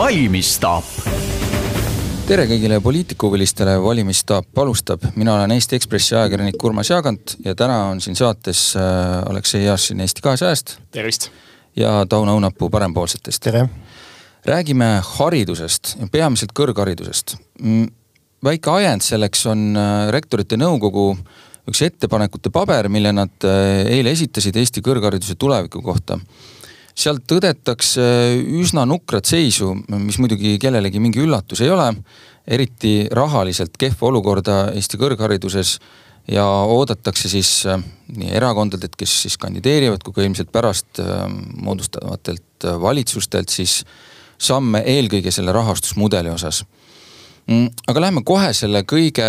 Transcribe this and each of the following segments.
valimisstaap tere kõigile poliitikuhuvilistele, valimisstaap alustab, mina olen Eesti Ekspressi ajakirjanik Urmas Jaagant ja täna on siin saates äh, Aleksei Jašin Eesti kahesajast. tervist. ja Tauno Õunapuu Parempoolsetest. tere. räägime haridusest, peamiselt kõrgharidusest. Mm, väike ajend selleks on äh, Rektorite Nõukogu üks ettepanekute paber, mille nad äh, eile esitasid Eesti kõrghariduse tuleviku kohta sealt tõdetakse üsna nukrat seisu, mis muidugi kellelegi mingi üllatus ei ole. eriti rahaliselt kehva olukorda Eesti kõrghariduses ja oodatakse siis äh, nii erakondadelt, kes siis kandideerivad, kui ka ilmselt pärast äh, moodustavatelt äh, valitsustelt siis samme eelkõige selle rahastusmudeli osas. Mm, aga läheme kohe selle kõige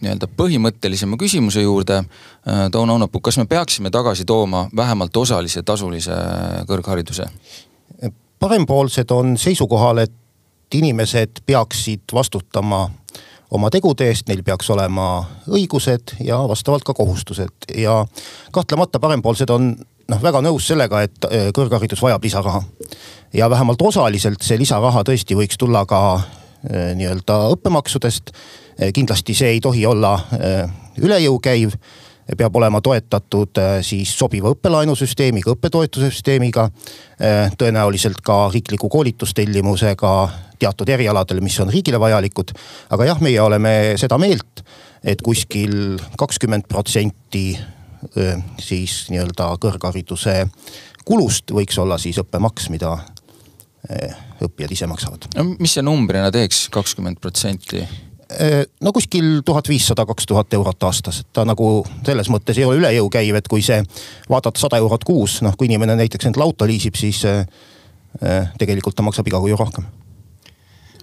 nii-öelda põhimõttelisema küsimuse juurde. Äh, Tauno Õunapuu, kas me peaksime tagasi tooma vähemalt osalise tasulise kõrghariduse? parempoolsed on seisukohal, et inimesed peaksid vastutama oma tegude eest, neil peaks olema õigused ja vastavalt ka kohustused ja kahtlemata parempoolsed on noh, väga nõus sellega, et äh, kõrgharidus vajab lisaraha. ja vähemalt osaliselt see lisaraha tõesti võiks tulla ka äh, nii-öelda õppemaksudest kindlasti see ei tohi olla eh, üle jõu käiv peab olema toetatud eh, siis sobiva õppelaenusüsteemiga, õppetoetuse süsteemiga. tõenäoliselt ka riikliku koolitustellimusega teatud erialadel, mis on riigile vajalikud. aga jah, meie oleme seda meelt, et kuskil kakskümmend protsenti siis nii-öelda kõrghariduse kulust võiks olla siis õppemaks, mida õppijad ise maksavad. no mis see numbrina teeks, kakskümmend protsenti? Äh, no kuskil tuhat viissada, kaks tuhat eurot aastas, et ta nagu selles mõttes ei ole üle jõu käiv, et kui see vaadata sada eurot kuus, noh kui inimene näiteks endale auto liisib, siis äh, äh, tegelikult ta maksab iga kuu ju rohkem.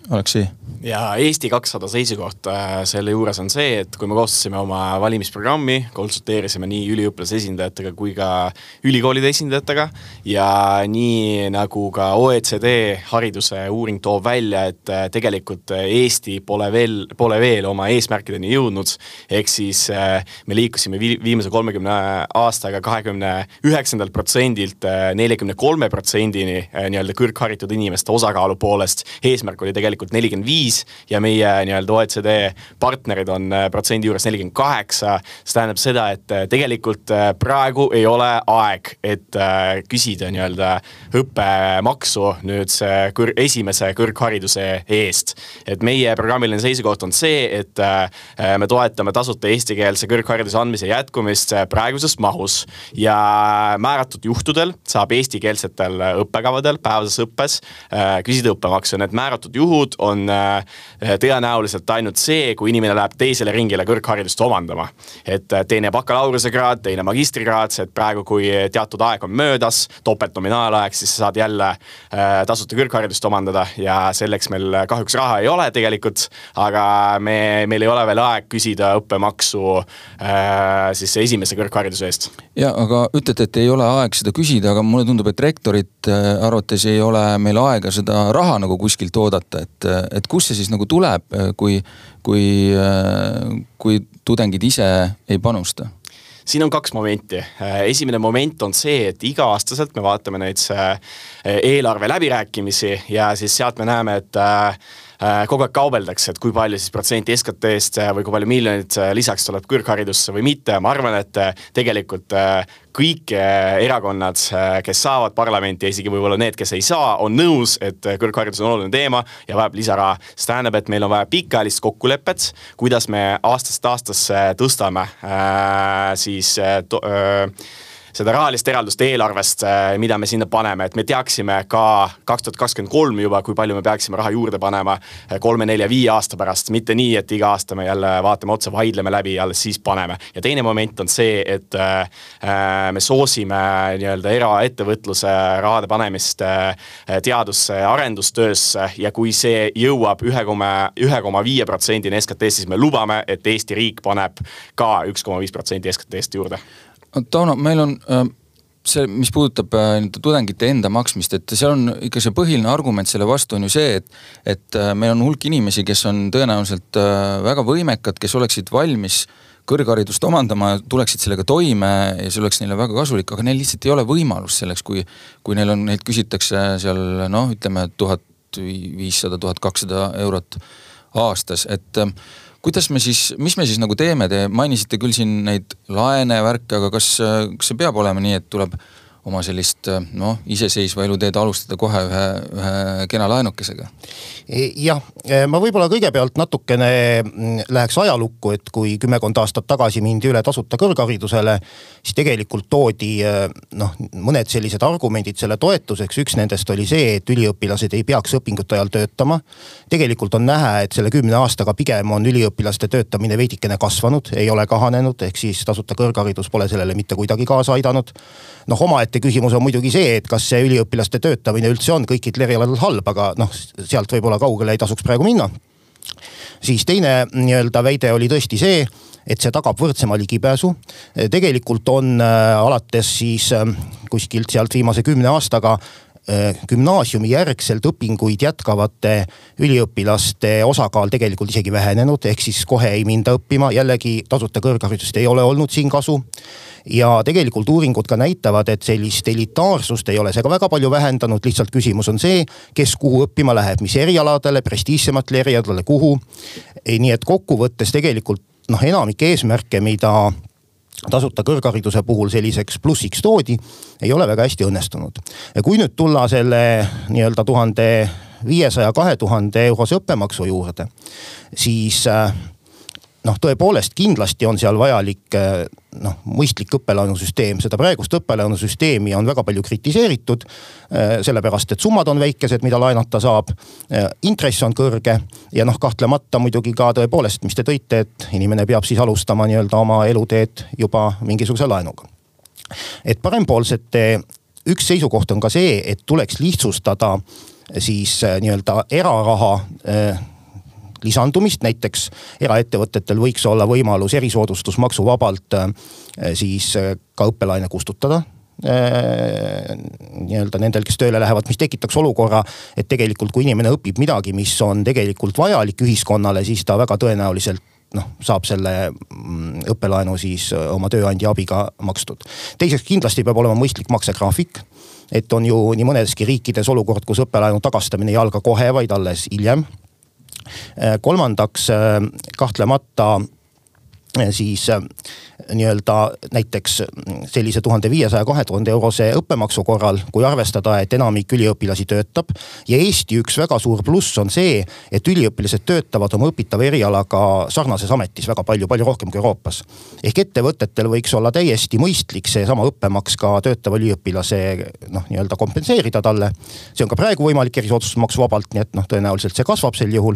Aleksei ja Eesti kakssada seisukoht äh, selle juures on see, et kui me koostasime oma valimisprogrammi, konsulteerisime nii üliõpilase esindajatega kui ka ülikoolide esindajatega. ja nii nagu ka OECD hariduse uuring toob välja, et äh, tegelikult Eesti pole veel, pole veel oma eesmärkideni jõudnud. ehk siis äh, me liikusime viimase kolmekümne aastaga kahekümne üheksandalt protsendilt neljakümne kolme protsendini nii-öelda kõrgharitud inimeste osakaalu poolest. eesmärk oli tegelikult nelikümmend viis viis ja meie nii-öelda OECD partnerid on äh, protsendi juures nelikümmend kaheksa. see tähendab seda, et äh, tegelikult äh, praegu ei ole aeg, et küsida nii-öelda õppemaksu nüüd see kõr-, esimese kõrghariduse eest. et meie programmiline seisukoht on see, et me toetame tasuta eestikeelse kõrghariduse andmise jätkumist praeguses mahus ja määratud juhtudel saab eestikeelsetel õppekavadel päevases õppes küsida õppemaksu, need määratud juhud on Äh, tõenäoliselt ainult see, kui inimene läheb teisele ringile kõrgharidust omandama. et äh, teine bakalaureusekraad, teine magistrikraad, et praegu, kui teatud aeg on möödas, topeltnominaalaeg, siis sa saad jälle äh, tasuta kõrgharidust omandada ja selleks meil kahjuks raha ei ole tegelikult. aga me, meil ei ole veel aeg küsida õppemaksu siis esimese kõrghariduse eest. ja aga ütlete, et ei ole aeg seda küsida, aga mulle tundub, et rektorite arvates ei ole meil aega seda raha nagu kuskilt oodata, et, et kust see siis nagu tuleb, kui, kui, kui tudengid ise ei panusta? siin on kaks momenti. esimene moment on see, et iga-aastaselt me vaatame neid eelarve läbirääkimisi ja siis sealt me näeme, et kogu aeg kaubeldakse, et kui palju siis protsenti SKT-st äh, või kui palju miljonit äh, lisaks tuleb kõrgharidusse või mitte, ma arvan, et tegelikult kõik erakonnad, kes saavad parlamenti ja isegi võib-olla need, kes ei saa, on nõus, et kõrgharidus on oluline teema ja vajab lisaraha. see tähendab, et meil on vaja pikaajalist kokkulepet, kuidas me aastast aastasse tõstame äh, siis to, äh, seda rahalist eraldust eelarvest, äh, mida me sinna paneme, et me teaksime ka kaks tuhat kakskümmend kolm juba, kui palju me peaksime raha juurde panema äh, kolme, nelja, viie aasta pärast, mitte nii, et iga aasta me jälle vaatame otsa, vaidleme läbi ja alles siis paneme. ja teine moment on see, et äh, me soosime nii-öelda eraettevõtluse rahade panemist teadusse ja arendustöösse ja kui see jõuab ühe koma, ühe koma viie protsendini SKT-st, siis me lubame, et Eesti riik paneb ka üks koma viis protsenti SKT-st juurde Tauno, meil on äh, see, mis puudutab äh, nii-öelda tudengite enda maksmist, et seal on ikka see põhiline argument selle vastu on ju see, et, et äh, meil on hulk inimesi, kes on tõenäoliselt väga võimekad, kes oleksid valmis kõrgharidust omandama, tuleksid sellega toime ja see oleks neile väga kasulik, aga neil lihtsalt ei ole võimalust selleks, kui, kui neil on, neilt küsitakse seal noh, ütleme tuhat viissada, tuhat kakssada eurot aastas, et kuidas me siis, mis me siis nagu teeme, te mainisite küll siin neid laene värke, aga kas, kas see peab olema nii, et tuleb oma sellist noh, iseseisva eluteed alustada kohe ühe, ühe kena laenukesega? E, jah, e, ma võib-olla kõigepealt natukene mm, läheks ajalukku, et kui kümmekond aastat tagasi mindi üle tasuta kõrgharidusele, siis tegelikult toodi e, noh, mõned sellised argumendid selle toetuseks, üks nendest oli see, et üliõpilased ei peaks õpingute ajal töötama. tegelikult on näha, et selle kümne aastaga pigem on üliõpilaste töötamine veidikene kasvanud, ei ole kahanenud, ehk siis tasuta kõrgharidus pole sellele mitte kuidagi kaasa aidanud. noh, omaette küsimus on muidugi see, et kas see üliõpilaste töötamine üldse on kõikidel erialadel halb, aga noh, sealt võib-olla kaugele ei tasuks praegu minna. siis teine nii-öelda väide oli tõesti see, et see tagab võrdsema ligipääsu. tegelikult on äh, alates siis äh, kuskilt sealt viimase kümne aastaga äh, gümnaasiumi järgselt õpinguid jätkavate üliõpilaste osakaal tegelikult isegi vähenenud, ehk siis kohe ei minda õppima, jällegi tasuta kõrgharidusest ei ole olnud siin kasu ja tegelikult uuringud ka näitavad, et sellist elitaarsust ei ole see ka väga palju vähendanud, lihtsalt küsimus on see, kes kuhu õppima läheb, mis erialadele, prestiižsematele erialadele, kuhu. nii et kokkuvõttes tegelikult noh, enamik eesmärke, mida tasuta kõrghariduse puhul selliseks plussiks toodi, ei ole väga hästi õnnestunud. kui nüüd tulla selle nii-öelda tuhande viiesaja, kahe tuhande eurose õppemaksu juurde, siis äh, noh, tõepoolest kindlasti on seal vajalik eh, noh, mõistlik õppelaenusüsteem, seda praegust õppelaenusüsteemi on väga palju kritiseeritud. Eh, sellepärast, et summad on väikesed, mida laenata saab. Eh, intress on kõrge ja noh, kahtlemata muidugi ka tõepoolest, mis te tõite, et inimene peab siis alustama nii-öelda oma eluteed juba mingisuguse laenuga. et parempoolsete üks seisukoht on ka see, et tuleks lihtsustada siis nii-öelda eraraha lisandumist, näiteks eraettevõtetel võiks olla võimalus erisoodustusmaksuvabalt äh, siis äh, ka õppelaene kustutada äh, nii-öelda nendel, kes tööle lähevad, mis tekitaks olukorra, et tegelikult kui inimene õpib midagi, mis on tegelikult vajalik ühiskonnale, siis ta väga tõenäoliselt noh, saab selle mm, õppelaenu siis oma tööandja abiga makstud. teiseks kindlasti peab olema mõistlik maksegraafik. et on ju nii mõneski riikides olukord, kus õppelaenu tagastamine ei alga kohe, vaid alles hiljem kolmandaks kahtlemata siis nii-öelda näiteks sellise tuhande viiesaja, kahe tuhande eurose õppemaksu korral, kui arvestada, et enamik üliõpilasi töötab. ja Eesti üks väga suur pluss on see, et üliõpilased töötavad oma õpitava erialaga sarnases ametis väga palju, palju rohkem kui Euroopas. ehk ettevõtetel võiks olla täiesti mõistlik seesama õppemaks ka töötava üliõpilase noh, nii-öelda kompenseerida talle. see on ka praegu võimalik erisoodustusmaksu vabalt, nii et noh, tõenäoliselt see kasvab sel juhul.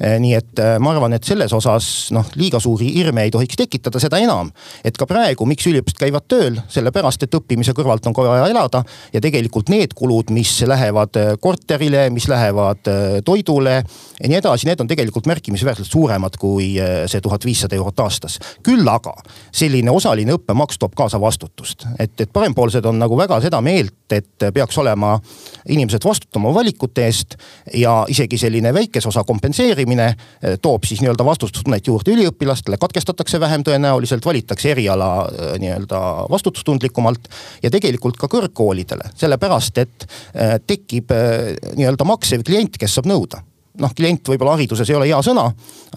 nii et ma arvan, et selles osas noh, liiga suuri hirme ei tohiks tekitada, seda enam. Et ka praegu, miks üliõpilased käivad tööl, sellepärast et õppimise kõrvalt on ka vaja elada ja tegelikult need kulud, mis lähevad äh, korterile, mis lähevad äh, toidule ja nii edasi, need on tegelikult märkimisväärselt suuremad kui äh, see tuhat viissada eurot aastas. küll aga selline osaline õppemaks toob kaasa vastutust, et, et parempoolsed on nagu väga seda meelt, et peaks olema inimesed vastutama valikute eest ja isegi selline väikese osa kompenseerimine toob siis nii-öelda vastutustunnet juurde üliõpilastele, katkestatakse vähem tõenäoliselt, valitakse eriala äh, nii-öelda vastutustundlikumalt ja tegelikult ka kõrgkoolidele, sellepärast et äh, tekib nii-öelda maksev klient, kes saab nõuda. Noh, klient võib-olla hariduses ei ole hea sõna,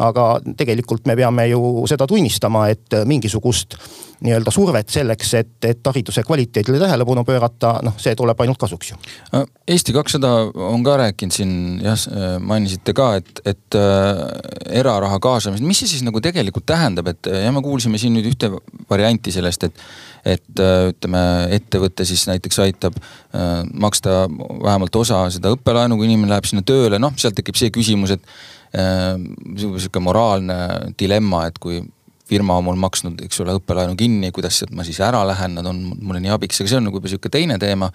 aga tegelikult me peame ju seda tunnistama, et mingisugust nii-öelda survet selleks, et, et hariduse kvaliteedile tähelepanu pöörata, noh, see tuleb ainult kasuks ju. Eesti kakssada on ka rääkinud siin jah, mainisite ka, et, et äh, eraraha kaasamist, mis see siis nagu tegelikult tähendab, et jah, me kuulsime siin nüüd ühte varianti sellest, et et ütleme, ettevõte siis näiteks aitab äh, maksta vähemalt osa seda õppelaenu, kui inimene läheb sinna tööle, noh, sealt tekib see küsimus, et äh, sihuke moraalne dilemma, et kui firma on mul maksnud, eks ole, õppelaenu kinni, kuidas ma siis ära lähen, nad on mulle nii abiks, aga see on nagu juba sihuke teine teema.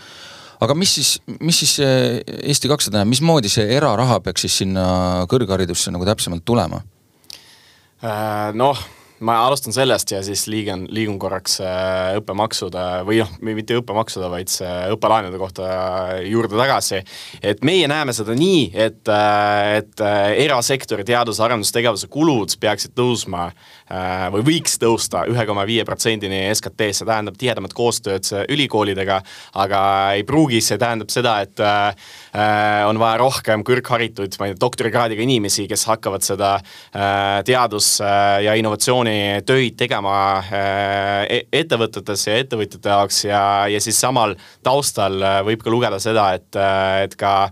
aga mis siis, mis siis Eesti kakssada mismoodi see eraraha peaks siis sinna kõrgharidusse nagu täpsemalt tulema? Äh, noh ma alustan sellest ja siis liigun, liigun korraks äh, õppemaksude või noh, mitte õppemaksude, vaid õppelaenude kohta juurde tagasi. et meie näeme seda nii, et, äh, et äh, erasektori teadus-arendustegevuse kulud peaksid tõusma või võiks tõusta ühe koma viie protsendini SKT-st, see tähendab tihedamat koostööd ülikoolidega, aga ei pruugi see tähendab seda, et on vaja rohkem kõrgharitud, ma ei tea, doktorikraadiga inimesi, kes hakkavad seda teadus- ja innovatsiooni innovatsioonitöid tegema äh, e-, ettevõtetes ja ettevõtjate jaoks ja, ja siis samal taustal äh, võib ka lugeda seda, et, äh, et ka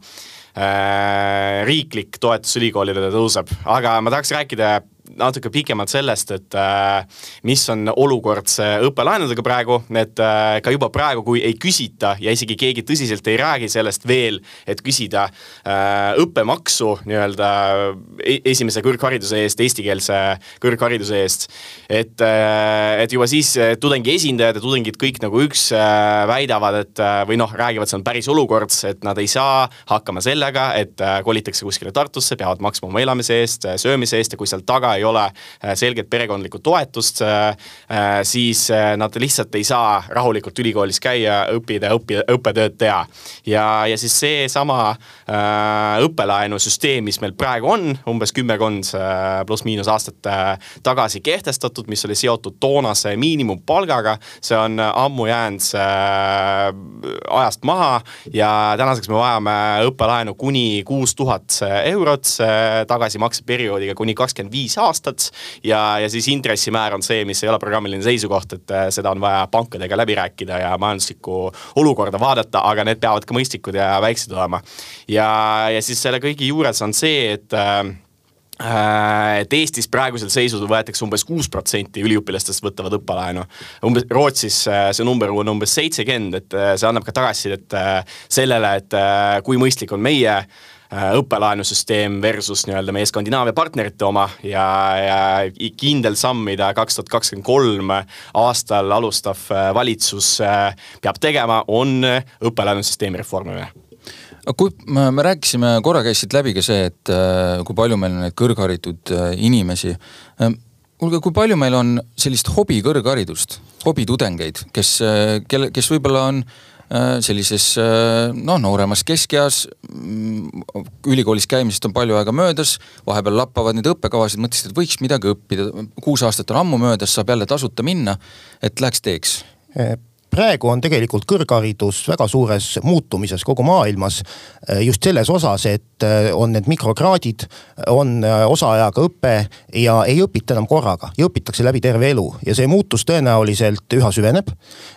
riiklik toetus ülikoolidele tõuseb, aga ma tahaks rääkida natuke pikemalt sellest, et äh, mis on olukord õppelaenudega praegu, et äh, ka juba praegu, kui ei küsita ja isegi keegi tõsiselt ei räägi sellest veel, et küsida äh, õppemaksu nii-öelda e-, esimese kõrghariduse eest, eestikeelse kõrghariduse eest. et, et juba siis tudengi esindajad ja tudengid kõik nagu üks väidavad, et või noh, räägivad, see on päris olukord, et nad ei saa hakkama sellega, et kolitakse kuskile Tartusse, peavad maksma oma elamise eest, söömise eest ja kui seal taga ei ole äh, selget perekondlikku toetust, äh, äh, siis nad lihtsalt ei saa rahulikult ülikoolis käia, õppida, õppida, õppetööd teha. ja, ja siis seesama õppelaenusüsteem, mis meil praegu on, umbes kümmekond pluss-miinus aastat tagasi kehtestatud, mis oli seotud toonase miinimumpalgaga, see on ammu jäänud ajast maha ja tänaseks me vajame õppelaenu kuni kuus tuhat eurot tagasimakseperioodiga kuni kakskümmend viis aastat. ja, ja siis intressimäär on see, mis ei ole programmiline seisukoht, et äh, seda on vaja pankadega läbi rääkida ja majanduslikku olukorda vaadata, aga need peavad ka mõistlikud ja väiksed olema. ja, ja siis selle kõigi juures on see, et äh, et Eestis praegusel seisus võetakse umbes kuus protsenti üliõpilastest võtavad õppelaenu. umbes Rootsis äh, see number on umbes seitsekümmend, et see annab ka tagasisidet sellele, et kui mõistlik on meie äh, Äh, õppelaenusüsteem versus nii-öelda meie Skandinaavia partnerite oma ja, ja kindel samm, mida kaks tuhat kakskümmend kolm aastal alustav äh, valitsus äh, peab tegema, on õppelaenusüsteemi reformimine kui me rääkisime, korra käis siit läbi ka see, et kui palju meil on neid kõrgharitud inimesi. kuulge, kui palju meil on sellist hobikõrgharidust, hobitudengeid, kes, kelle, kes võib-olla on Äh, sellises äh, noh, nooremas keskeas. Mm, ülikoolis käimisest on palju aega möödas, vahepeal lappavad neid õppekavasid, mõtlesid, et võiks midagi õppida. kuus aastat on ammu möödas, saab jälle tasuta minna, et läheks teeks äh, praegu on tegelikult kõrgharidus väga suures muutumises kogu maailmas. Eh, just selles osas, et eh, on need mikrokraadid, on eh, osaajaga õpe ja ei õpita enam korraga ja õpitakse läbi terve elu ja see muutus tõenäoliselt üha süveneb.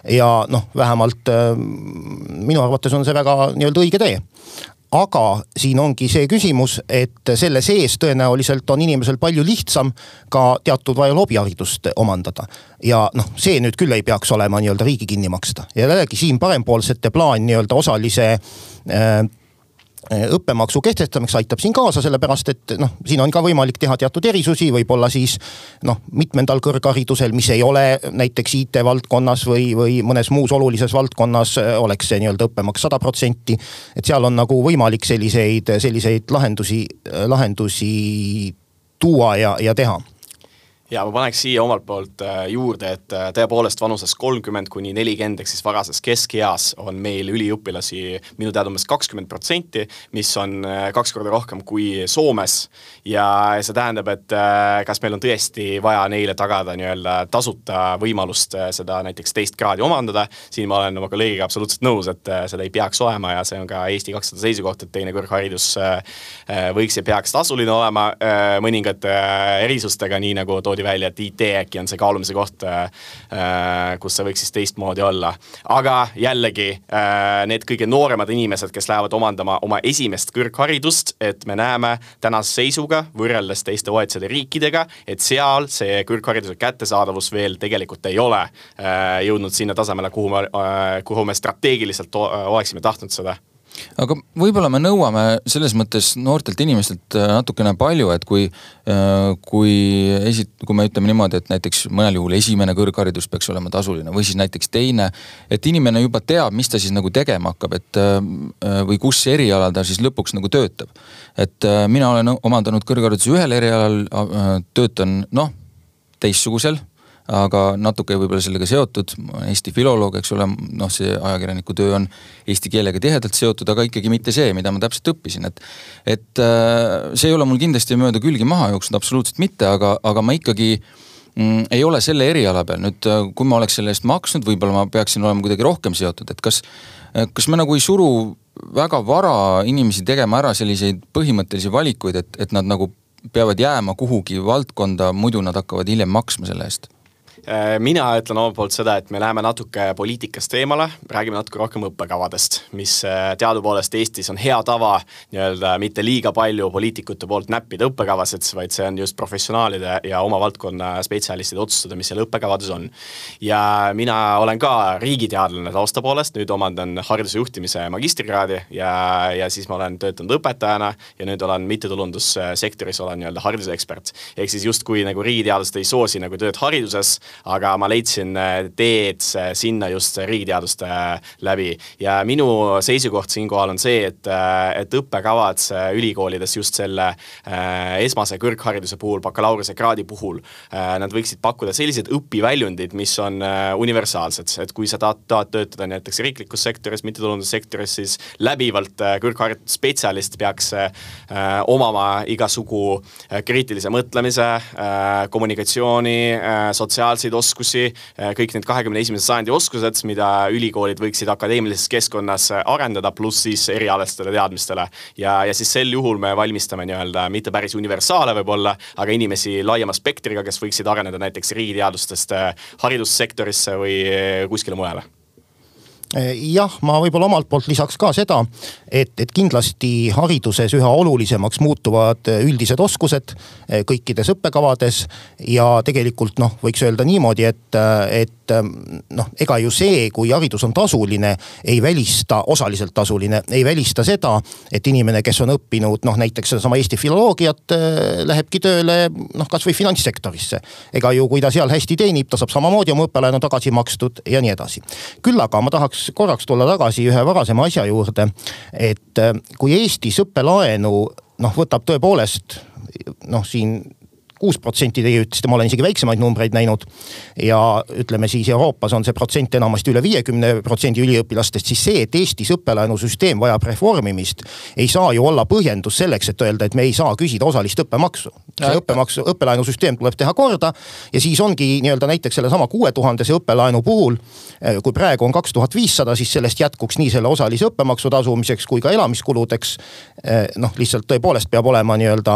ja noh, vähemalt minu arvates on see väga nii-öelda õige tee aga siin ongi see küsimus, et selle sees tõenäoliselt on inimesel palju lihtsam ka teatud lobiharidust omandada. ja noh, see nüüd küll ei peaks olema nii-öelda riigi kinni maksta ja jällegi siin parempoolsete plaan nii-öelda osalise Äh, õppemaksu kehtestamiseks aitab siin kaasa, sellepärast et noh, siin on ka võimalik teha teatud erisusi, võib-olla siis noh, mitmendal kõrgharidusel, mis ei ole näiteks IT valdkonnas või, või mõnes muus olulises valdkonnas äh, oleks see nii-öelda õppemaks sada protsenti. et seal on nagu võimalik selliseid, selliseid lahendusi, lahendusi tuua ja, ja teha ja ma paneks siia omalt poolt äh, juurde, et äh, tõepoolest vanuses kolmkümmend kuni nelikümmend ehk siis varases keskeas on meil üliõpilasi minu teada umbes kakskümmend protsenti, mis on äh, kaks korda rohkem kui Soomes. ja see tähendab, et kas meil on tõesti vaja neile tagada nii-öelda tasuta võimalust seda näiteks teist kraadi omandada. siin ma olen oma kolleegiga absoluutselt nõus, et seda ei peaks olema ja see on ka Eesti kakssada seisukoht, et teine kõrgharidus võiks ja peaks tasuline olema mõningate erisustega, nii nagu toodi toodi välja, et IT äkki on see kaalumise koht, äh, äh, kus see võiks siis teistmoodi olla. aga jällegi äh, need kõige nooremad inimesed, kes lähevad omandama oma esimest kõrgharidust, et me näeme tänase seisuga võrreldes teiste OECD riikidega, et seal see kõrghariduse kättesaadavus veel tegelikult ei ole jõudnud sinna tasemele, kuhu me, kuhu me strateegiliselt oleksime tahtnud seda aga võib-olla me nõuame selles mõttes noortelt inimestelt äh, natukene palju, et kui, äh, kui esi-, kui me ütleme niimoodi, et näiteks mõnel juhul esimene kõrgharidus peaks olema tasuline või siis näiteks teine. et inimene juba teab, mis ta siis nagu tegema hakkab, et äh, või kus erialal ta siis lõpuks nagu töötab. et mina olen omandanud kõrghariduse ühel erialal, töötan noh teistsugusel aga natuke võib-olla sellega seotud, Eesti filoloog, eks ole, noh, see ajakirjaniku töö on eesti keelega tihedalt seotud, aga ikkagi mitte see, mida ma täpselt õppisin, et. et äh, see ei ole mul kindlasti mööda külgi maha jooksnud, absoluutselt mitte, aga, aga ma ikkagi mm, ei ole selle eriala peal, nüüd äh, kui ma oleks selle eest maksnud, võib-olla ma peaksin olema kuidagi rohkem seotud, et kas, äh, kas me nagu ei suru väga vara inimesi tegema ära selliseid põhimõttelisi valikuid, et, et nad nagu peavad jääma kuhugi valdkonda, muidu nad hakkavad hiljem maksma selle eest mina ütlen omalt poolt seda, et me läheme natuke poliitikast eemale, räägime natuke rohkem õppekavadest, mis äh, teadupoolest Eestis on hea tava nii-öelda mitte liiga palju poliitikute poolt näppida õppekavasid, vaid see on just professionaalide ja oma valdkonna spetsialistide otsustada, mis seal õppekavades on. ja mina olen ka riigiteadlane tausta poolest, nüüd omandan hariduse juhtimise magistrikraadi ja, ja siis ma olen töötanud õpetajana ja nüüd olen mittetulundussektoris, olen nii-öelda haridusekspert. ehk siis justkui nagu riigiteadlased ei soosi nagu tööd hariduses, aga ma leidsin äh, teed sinna just riigiteaduste äh, läbi. ja minu seisukoht siinkohal on see, et, äh, et õppekavad ülikoolides just selle esmase kõrghariduse puhul, bakalaureusekraadi puhul, nad võiksid pakkuda sellised õpiväljundid, mis on universaalsed, et kui sa tahad, tahad töötada näiteks riiklikus sektoris, mittetulundussektoris, siis läbivalt kõrgharitud spetsialist peaks omama igasugu kriitilise mõtlemise, kommunikatsiooni, sotsiaalse sotsiaalseid oskusi, äh, kõik need kahekümne esimese sajandi oskused, mida ülikoolid võiksid akadeemilises keskkonnas äh, arendada, pluss siis erialastele teadmistele. ja, ja siis sel juhul me valmistame nii-öelda mitte päris universaale võib-olla, aga inimesi laiema spektriga, kes võiksid areneda näiteks riigiteadustest äh, haridussektorisse või kuskile mujale jah, ma võib-olla omalt poolt lisaks ka seda, et, et kindlasti hariduses üha olulisemaks muutuvad üldised oskused kõikides õppekavades. ja tegelikult noh, võiks öelda niimoodi, et, et noh, ega ju see, kui haridus on tasuline, ei välista, osaliselt tasuline, ei välista seda, et inimene, kes on õppinud noh, näiteks sedasama Eesti filoloogiat, lähebki tööle noh, kasvõi finantssektorisse. ega ju, kui ta seal hästi teenib, ta saab samamoodi oma õppelaenu tagasi makstud ja nii edasi. küll aga ma tahaks tahaks korraks tulla tagasi ühe varasema asja juurde. et äh, kui Eestis õppelaenu noh, võtab tõepoolest noh, siin kuus protsenti teie ütlesite, ma olen isegi väiksemaid numbreid näinud. ja ütleme siis Euroopas on see protsent enamasti üle viiekümne protsendi üliõpilastest, siis see, et Eestis õppelaenusüsteem vajab reformimist, ei saa ju olla põhjendus selleks, et öelda, et me ei saa küsida osalist õppemaksu. see õppemaksu, õppelaenusüsteem tuleb teha korda ja siis ongi nii-öelda näiteks sellesama kuue tuhandese õppelaenu puhul. Eh, kui praegu on kaks tuhat viissada, siis sellest jätkuks nii selle osalise õppemaksu tasumiseks kui ka elamiskuludeks. Eh, noh, lihtsalt tõepoolest peab olema nii-öelda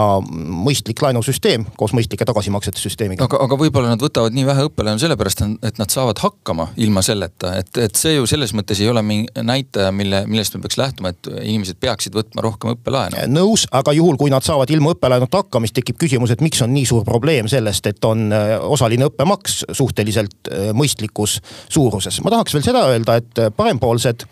mõistlik laenusüsteem koos koos mõistlike tagasimaksete süsteemiga. aga, aga võib-olla nad võtavad nii vähe õppelaenu sellepärast, et nad saavad hakkama ilma selleta, et, et see ju selles mõttes ei ole mingi näitaja, mille, millest me peaks lähtuma, et inimesed peaksid võtma rohkem õppelaenu. nõus, aga juhul, kui nad saavad ilma õppelaenuta hakkama, siis tekib küsimus, et miks on nii suur probleem sellest, et on äh, osaline õppemaks suhteliselt äh, mõistlikus suuruses. ma tahaks veel seda öelda, et parempoolsed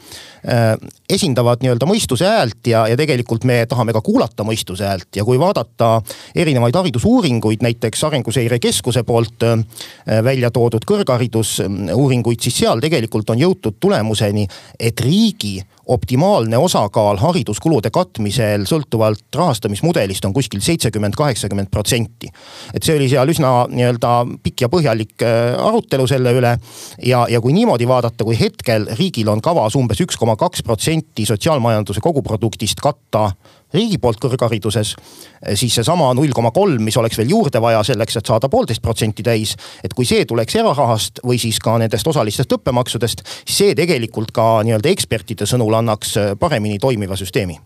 esindavad nii-öelda mõistuse häält ja, ja tegelikult me tahame ka kuulata mõistuse häält ja kui vaadata erinevaid haridusuuringuid uuringuid, näiteks Arenguseire Keskuse poolt äh, välja toodud kõrgharidusuuringuid, siis seal tegelikult on jõutud tulemuseni, et riigi optimaalne osakaal hariduskulude katmisel sõltuvalt rahastamismudelist on kuskil seitsekümmend, kaheksakümmend protsenti. et see oli seal üsna nii-öelda pikk ja põhjalik äh, arutelu selle üle. ja, ja kui niimoodi vaadata, kui hetkel riigil on kavas umbes üks koma kaks protsenti sotsiaalmajanduse koguproduktist katta riigi poolt kõrghariduses, siis seesama null koma kolm, mis oleks veel juurde vaja selleks, et saada poolteist protsenti täis. et kui see tuleks erarahast või siis ka nendest osalistest õppemaksudest, see tegelikult ka nii-öelda ekspertide sõnul annaks paremini toimiva süsteemi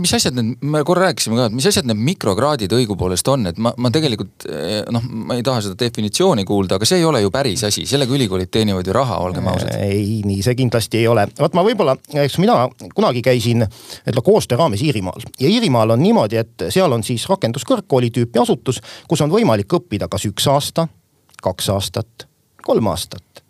mis asjad need, me korra rääkisime ka, et mis asjad need mikrokraadid õigupoolest on, et ma, ma tegelikult eh, noh, ma ei taha seda definitsiooni kuulda, aga see ei ole ju päris asi, sellega ülikoolid teenivad ju raha, olgem ausad. ei, nii see kindlasti ei ole. vot ma võib-olla, eks mina kunagi käisin ütleme koostöö raames Iirimaal ja Iirimaal on niimoodi, et seal on siis rakenduskõrgkooli tüüpi asutus, kus on võimalik õppida kas üks aasta, kaks aastat, kolm aastat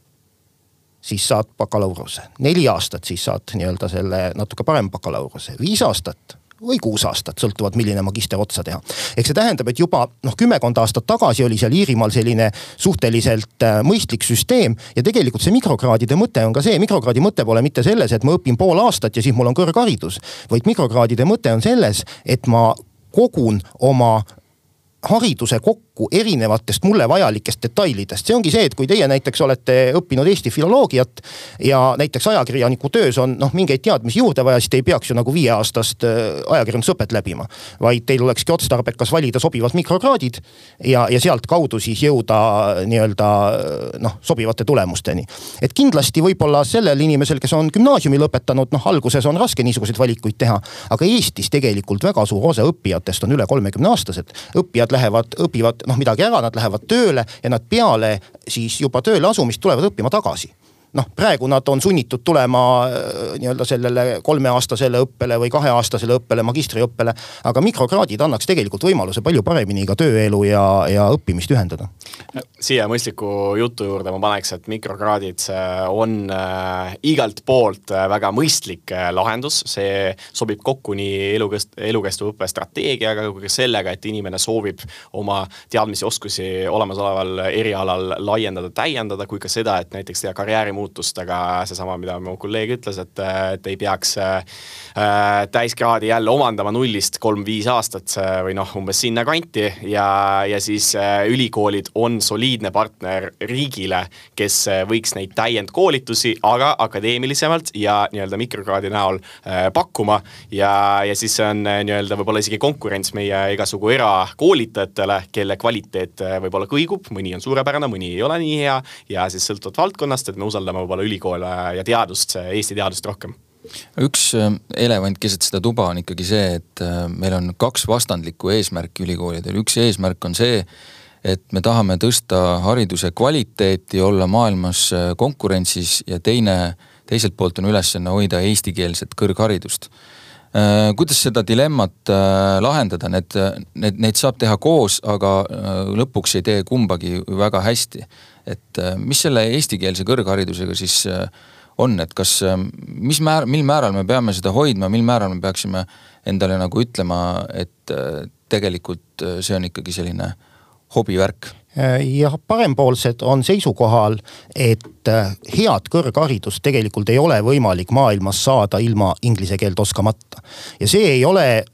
siis saad bakalaureuse. neli aastat, siis saad nii-öelda selle natuke parema bakalaureuse, viis aastat või kuus aastat, sõltuvalt milline magister otsa teha. ehk see tähendab, et juba noh, kümmekond aastat tagasi oli seal Iirimaal selline suhteliselt äh, mõistlik süsteem ja tegelikult see mikrokraadide mõte on ka see, mikrokraadi mõte pole mitte selles, et ma õpin pool aastat ja siis mul on kõrgharidus. vaid mikrokraadide mõte on selles, et ma kogun oma hariduse kokku kokku erinevatest mulle vajalikest detailidest. see ongi see, et kui teie näiteks olete õppinud Eesti filoloogiat ja näiteks ajakirjaniku töös on noh, mingeid teadmisi juurde vaja, siis te ei peaks ju nagu viieaastast äh, ajakirjandusõpet läbima. vaid teil olekski otstarbekas valida sobivad mikrokraadid ja, ja sealtkaudu siis jõuda nii-öelda noh, sobivate tulemusteni. et kindlasti võib-olla sellel inimesel, kes on gümnaasiumi lõpetanud, noh alguses on raske niisuguseid valikuid teha. aga Eestis tegelikult väga suur osa õppijatest on üle kolmekümne aastased. õppijad lähevad, õpivad noh midagi ära, nad lähevad tööle ja nad peale siis juba tööle asumist tulevad õppima tagasi noh, praegu nad on sunnitud tulema äh, nii-öelda sellele kolmeaastasele õppele või kaheaastasele õppele, magistriõppele. aga mikrokraadid annaks tegelikult võimaluse palju paremini ka tööelu ja, ja õppimist ühendada. siia mõistliku jutu juurde ma paneks, et mikrokraadid on äh, igalt poolt äh, väga mõistlik lahendus, see sobib kokku nii elukest-, elukestva õppe strateegiaga kui ka sellega, et inimene soovib oma teadmisi-oskusi olemasoleval erialal laiendada, täiendada, kui ka seda, et näiteks teha karjäärimuutusi muutustega, seesama, mida mu kolleeg ütles, et, et ei peaks äh, täiskraadi jälle omandama nullist kolm-viis aastat või noh, umbes sinnakanti. Ja, ja siis äh, ülikoolid on soliidne partner riigile, kes võiks neid täiendkoolitusi, aga akadeemilisemalt ja nii-öelda mikrokraadi näol äh, pakkuma. Ja, ja siis see on nii-öelda võib-olla isegi konkurents meie igasugu erakoolitajatele, kelle kvaliteet võib-olla kõigub, mõni on suurepärane, mõni ei ole nii hea. Ja siis sõltuvalt valdkonnast, et me usaldame usaldama võib-olla ülikoole ja teadust, Eesti teadust rohkem üks äh, elevant keset seda tuba on ikkagi see, et äh, meil on kaks vastandlikku eesmärki ülikoolidel, üks eesmärk on see, et me tahame tõsta hariduse kvaliteeti, olla maailmas äh, konkurentsis ja teine, teiselt poolt on ülesanne hoida eestikeelset kõrgharidust. Kuidas seda dilemmat lahendada, need, need, neid saab teha koos, aga lõpuks ei tee kumbagi väga hästi. Et äh, mis selle eestikeelse kõrgharidusega siis äh, on, et kas, äh, mis määr-, mil määral me peame seda hoidma, mil määral me peaksime endale nagu ütlema, et tegelikult see on ikkagi selline hobivärk? Jah, parempoolsed on seisukohal, et head kõrgharidust tegelikult ei ole võimalik maailmas saada ilma inglise keelt oskamata. ja see ei ole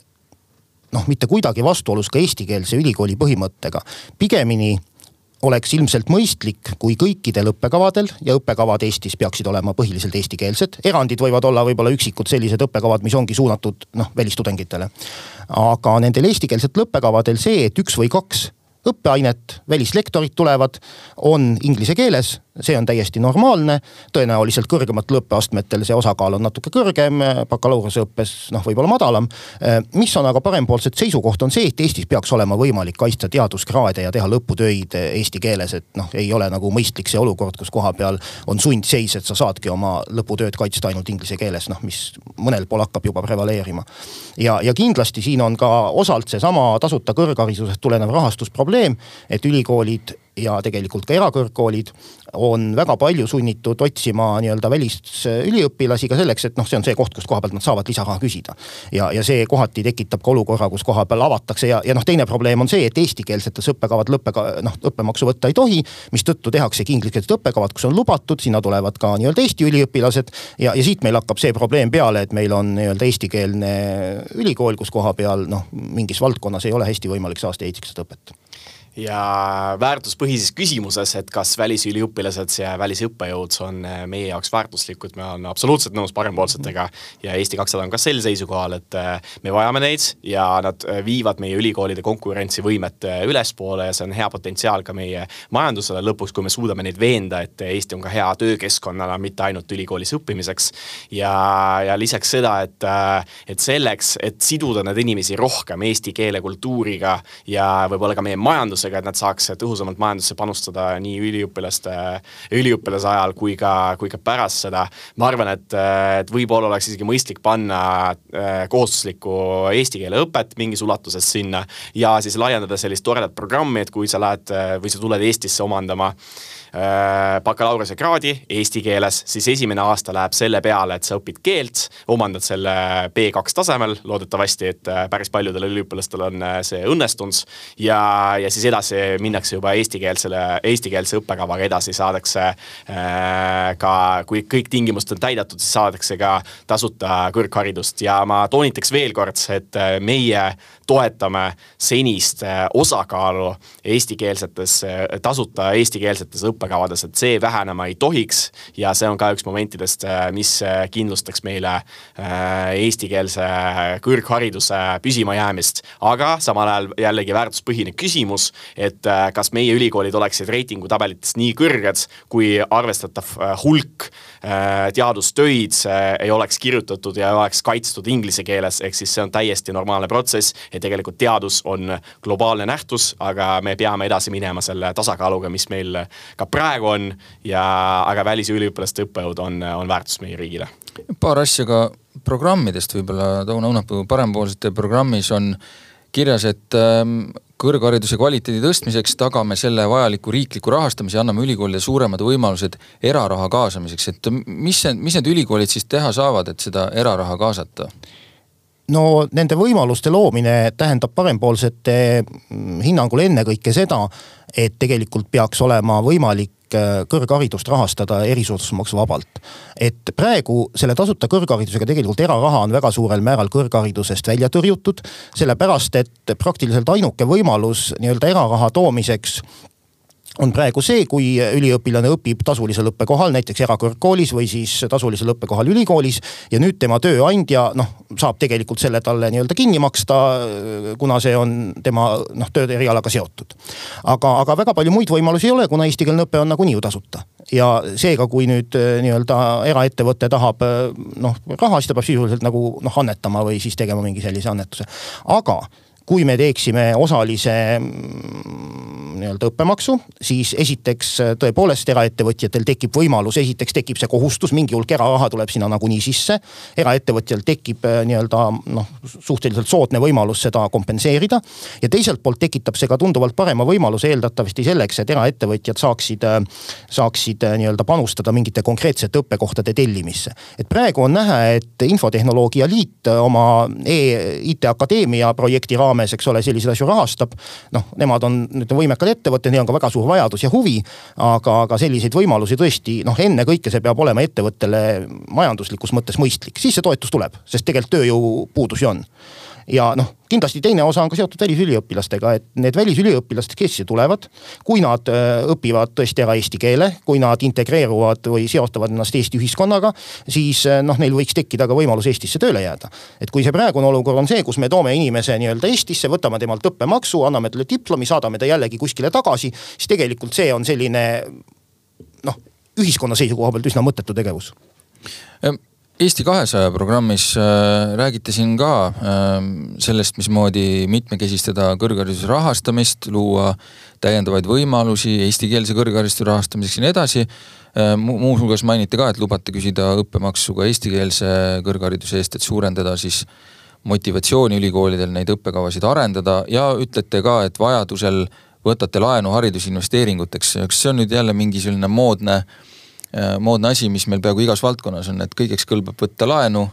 noh, mitte kuidagi vastuolus ka eestikeelse ülikooli põhimõttega. pigemini oleks ilmselt mõistlik, kui kõikidel õppekavadel ja õppekavad Eestis peaksid olema põhiliselt eestikeelsed. erandid võivad olla võib-olla üksikud sellised õppekavad, mis ongi suunatud noh välistudengitele. aga nendel eestikeelsetel õppekavadel see, et üks või kaks õppeainet, välislektorid tulevad, on inglise keeles see on täiesti normaalne, tõenäoliselt kõrgematel õppeastmetel see osakaal on natuke kõrgem, bakalaureuseõppes noh, võib-olla madalam. mis on aga parempoolset seisukoht, on see, et Eestis peaks olema võimalik kaitsta teaduskraade ja teha lõputöid eesti keeles, et noh, ei ole nagu mõistlik see olukord, kus kohapeal on sundseis, et sa saadki oma lõputööd kaitsta ainult inglise keeles, noh mis mõnel pool hakkab juba prevaleerima. ja, ja kindlasti siin on ka osalt seesama tasuta kõrgharidusest tulenev rahastusprobleem, et ülikoolid ja tegelikult ka erakõrgkoolid on väga palju sunnitud otsima nii-öelda välisüliõpilasi ka selleks, et noh, see on see koht, kust koha pealt nad saavad lisaraha küsida. ja, ja see kohati tekitab ka olukorra, kus koha peal avatakse ja, ja noh, teine probleem on see, et eestikeelsetes õppekavadel õppeka-, noh õppemaksu võtta ei tohi. mistõttu tehaksegi ingliskeelsed õppekavad, kus on lubatud, sinna tulevad ka nii-öelda Eesti üliõpilased. ja, ja siit meil hakkab see probleem peale, et meil on nii-öelda eestikeelne ülikool, kus koha peal noh, mingis valdkonnas ei ole hästi võimalik saada eestikeelset õpet ja väärtuspõhises küsimuses, et kas välisüliõpilased ja välisõppejõud on äh, meie jaoks väärtuslikud, me oleme absoluutselt nõus parempoolsetega. ja Eesti kakssada on ka sel seisukohal, et äh, me vajame neid ja nad äh, viivad meie ülikoolide konkurentsivõimet ülespoole ja see on hea potentsiaal ka meie majandusele lõpuks, kui me suudame neid veenda, et Eesti on ka hea töökeskkonnana, mitte ainult ülikoolis õppimiseks. ja, ja lisaks seda, et, et selleks, et siduda neid inimesi rohkem eesti keele, kultuuriga ja võib-olla ka meie majandusega, majandusega, et nad saaks tõhusamalt majandusse panustada nii üliõpilaste, üliõpilase ajal kui ka, kui ka pärast seda. ma arvan, et, et võib-olla oleks isegi mõistlik panna äh, kohustuslikku eesti keele õpet mingis ulatuses sinna ja siis laiendada sellist toredat programmi, et kui sa lähed või sa tuled Eestisse omandama Äh, bakalaureusekraadi eesti keeles, siis esimene aasta läheb selle peale, et sa õpid keelt, omandad selle B2 tasemel, loodetavasti, et äh, päris paljudel üliõpilastel on äh, see õnnestunud. ja, ja siis edasi minnakse juba eestikeelsele, eestikeelse õppekavaga edasi, saadakse ka, kui kõik tingimused on täidetud, siis saadakse ka tasuta kõrgharidust. Ja ma toonitaks veel kord, et meie toetame senist osakaalu eestikeelsetes, tasuta eestikeelsetes õppekavades, et see vähenema ei tohiks ja see on ka üks momentidest, mis kindlustaks meile eestikeelse kõrghariduse püsimajäämist. aga samal ajal jällegi väärtuspõhine küsimus, et kas meie ülikoolid oleksid reitingutabelites nii kõrged, kui arvestatav hulk teadustöid ei oleks kirjutatud ja ei oleks kaitstud inglise keeles, ehk siis see on täiesti normaalne protsess ja tegelikult teadus on globaalne nähtus, aga me peame edasi minema selle tasakaaluga, mis meil ka praegu on ja, aga välisüliõpilaste õppejõud on, on väärtus meie riigile. paar asja ka programmidest võib-olla, Tauno Õunapuu parempoolsete programmis on kirjas, et ähm, kõrghariduse kvaliteedi tõstmiseks tagame selle vajaliku riikliku rahastamise ja anname ülikoolile suuremad võimalused eraraha kaasamiseks, et mis mis need ülikoolid siis teha saavad, et seda eraraha kaasata? No nende võimaluste loomine tähendab parempoolsete hinnangul ennekõike seda, et tegelikult peaks olema võimalik Äh, kõrgharidust rahastada erisoodustusmaksu vabalt. et praegu selle tasuta kõrgharidusega tegelikult eraraha on väga suurel määral kõrgharidusest välja tõrjutud. sellepärast, et praktiliselt ainuke võimalus nii-öelda eraraha toomiseks on praegu see, kui üliõpilane õpib tasulisel õppekohal, näiteks erakõrgkoolis või siis tasulisel õppekohal ülikoolis. ja nüüd tema tööandja noh, saab tegelikult selle talle nii-öelda kinni maksta, kuna see on tema noh, tööde erialaga seotud. aga, aga väga palju muid võimalusi ei ole, kuna eestikeelne õpe on nagunii ju tasuta. ja seega, kui nüüd nii-öelda eraettevõte tahab noh raha, siis ta peab sisuliselt nagu noh annetama või siis tegema mingi sellise annetuse. aga kui me teeksime osalise mm, nii-öelda õppemaksu, siis esiteks tõepoolest eraettevõtjatel tekib võimalus, esiteks tekib see kohustus, mingi hulk eraraha tuleb sinna nagunii sisse. eraettevõtjal tekib äh, nii-öelda noh, suhteliselt soodne võimalus seda kompenseerida. ja teiselt poolt tekitab see ka tunduvalt parema võimaluse eeldatavasti selleks, et eraettevõtjad saaksid, äh, saaksid äh, nii-öelda panustada mingite konkreetsete õppekohtade tellimisse. et praegu on näha, et Infotehnoloogia Liit oma e-IT Akadeemia projekti raames, eks ole, selliseid asju rahastab. noh, nemad on nüüd võimekad ettevõtted, neil on ka väga suur vajadus ja huvi. aga, aga selliseid võimalusi tõesti noh, ennekõike see peab olema ettevõttele majanduslikus mõttes mõistlik, siis see toetus tuleb, sest tegelikult tööjõupuudusi on ja noh, kindlasti teine osa on ka seotud välisüliõpilastega, et need välisüliõpilased, kes siia tulevad, kui nad äh, õpivad tõesti ära eesti keele, kui nad integreeruvad või seostavad ennast Eesti ühiskonnaga, siis äh, noh, neil võiks tekkida ka võimalus Eestisse tööle jääda. et kui see praegune olukord on see, kus me toome inimese nii-öelda Eestisse, võtame temalt õppemaksu, anname talle diplomi, saadame ta jällegi kuskile tagasi, siis tegelikult see on selline noh, ühiskonna seisukoha pealt üsna mõttetu tegevus Eesti kahesaja programmis äh, räägite siin ka äh, sellest, mismoodi mitmekesistada kõrghariduse rahastamist, luua täiendavaid võimalusi eestikeelse kõrghariduse rahastamiseks ja nii edasi äh,. muuhulgas mainite ka, et lubate küsida õppemaksu ka eestikeelse kõrghariduse eest, et suurendada siis motivatsiooni ülikoolidel neid õppekavasid arendada ja ütlete ka, et vajadusel võtate laenu haridusinvesteeringuteks, kas see on nüüd jälle mingi selline moodne Äh, moodne asi, mis meil peaaegu igas valdkonnas on, et kõigeks kõlbab võtta laenu.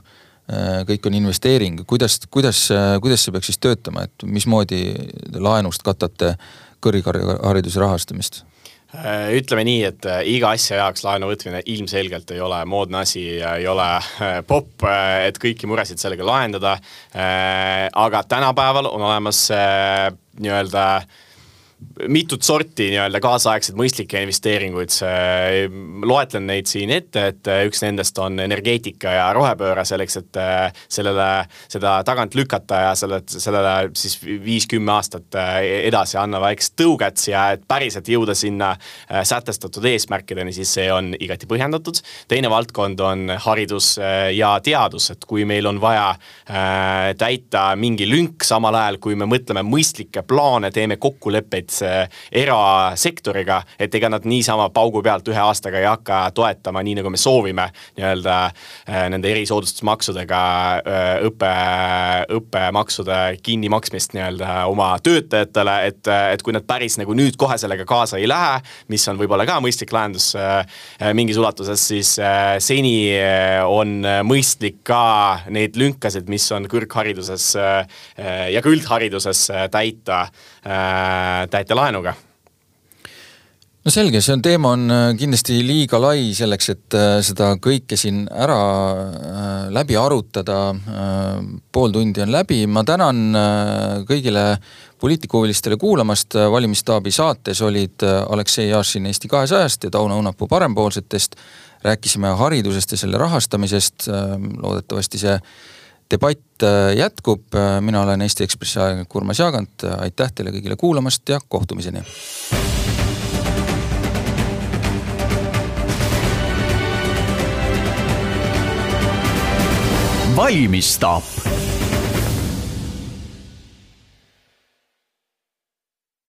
Äh, kõik on investeering, kuidas, kuidas, äh, kuidas see peaks siis töötama, et mismoodi laenust katate kõrghariduse rahastamist? ütleme nii, et iga asja jaoks laenu võtmine ilmselgelt ei ole moodne asi ja ei ole popp, et kõiki muresid sellega lahendada. aga tänapäeval on olemas nii-öelda mitut sorti nii-öelda kaasaegseid mõistlikke investeeringuid, loetlen neid siin ette, et üks nendest on energeetika ja rohepööre selleks, et äh, sellele, seda tagant lükata ja selle, sellele siis viis-kümme aastat äh, edasi anda väikest tõuget ja et päriselt jõuda sinna äh, sätestatud eesmärkideni, siis see on igati põhjendatud. teine valdkond on haridus ja teadus, et kui meil on vaja täita mingi lünk, samal ajal kui me mõtleme mõistlikke plaane, teeme kokkuleppeid erasektoriga, et ega nad niisama paugu pealt ühe aastaga ei hakka toetama, nii nagu me soovime nii-öelda äh, nende erisoodustusmaksudega äh, õppe, õppemaksude kinnimaksmist nii-öelda oma töötajatele, et, et kui nad päris nagu nüüd kohe sellega kaasa ei lähe, mis on võib-olla ka mõistlik lahendus äh, mingis ulatuses, siis seni on mõistlik ka neid lünkasid, mis on kõrghariduses ja ka üldhariduses täita täitelaenuga no selge, see on, teema on äh, kindlasti liiga lai selleks, et äh, seda kõike siin ära äh, läbi arutada. pool tundi on läbi, ma tänan kõigile poliitikahuvilistele kuulamast. valimisstaabi saates olid Aleksei Jašin Eesti kahesajast ja Tauno Õunapuu parempoolsetest. rääkisime haridusest ja selle rahastamisest. loodetavasti see debatt jätkub. mina olen Eesti Ekspressi ajakirjanik Urmas Jaagant. aitäh teile kõigile kuulamast ja kohtumiseni valmistaap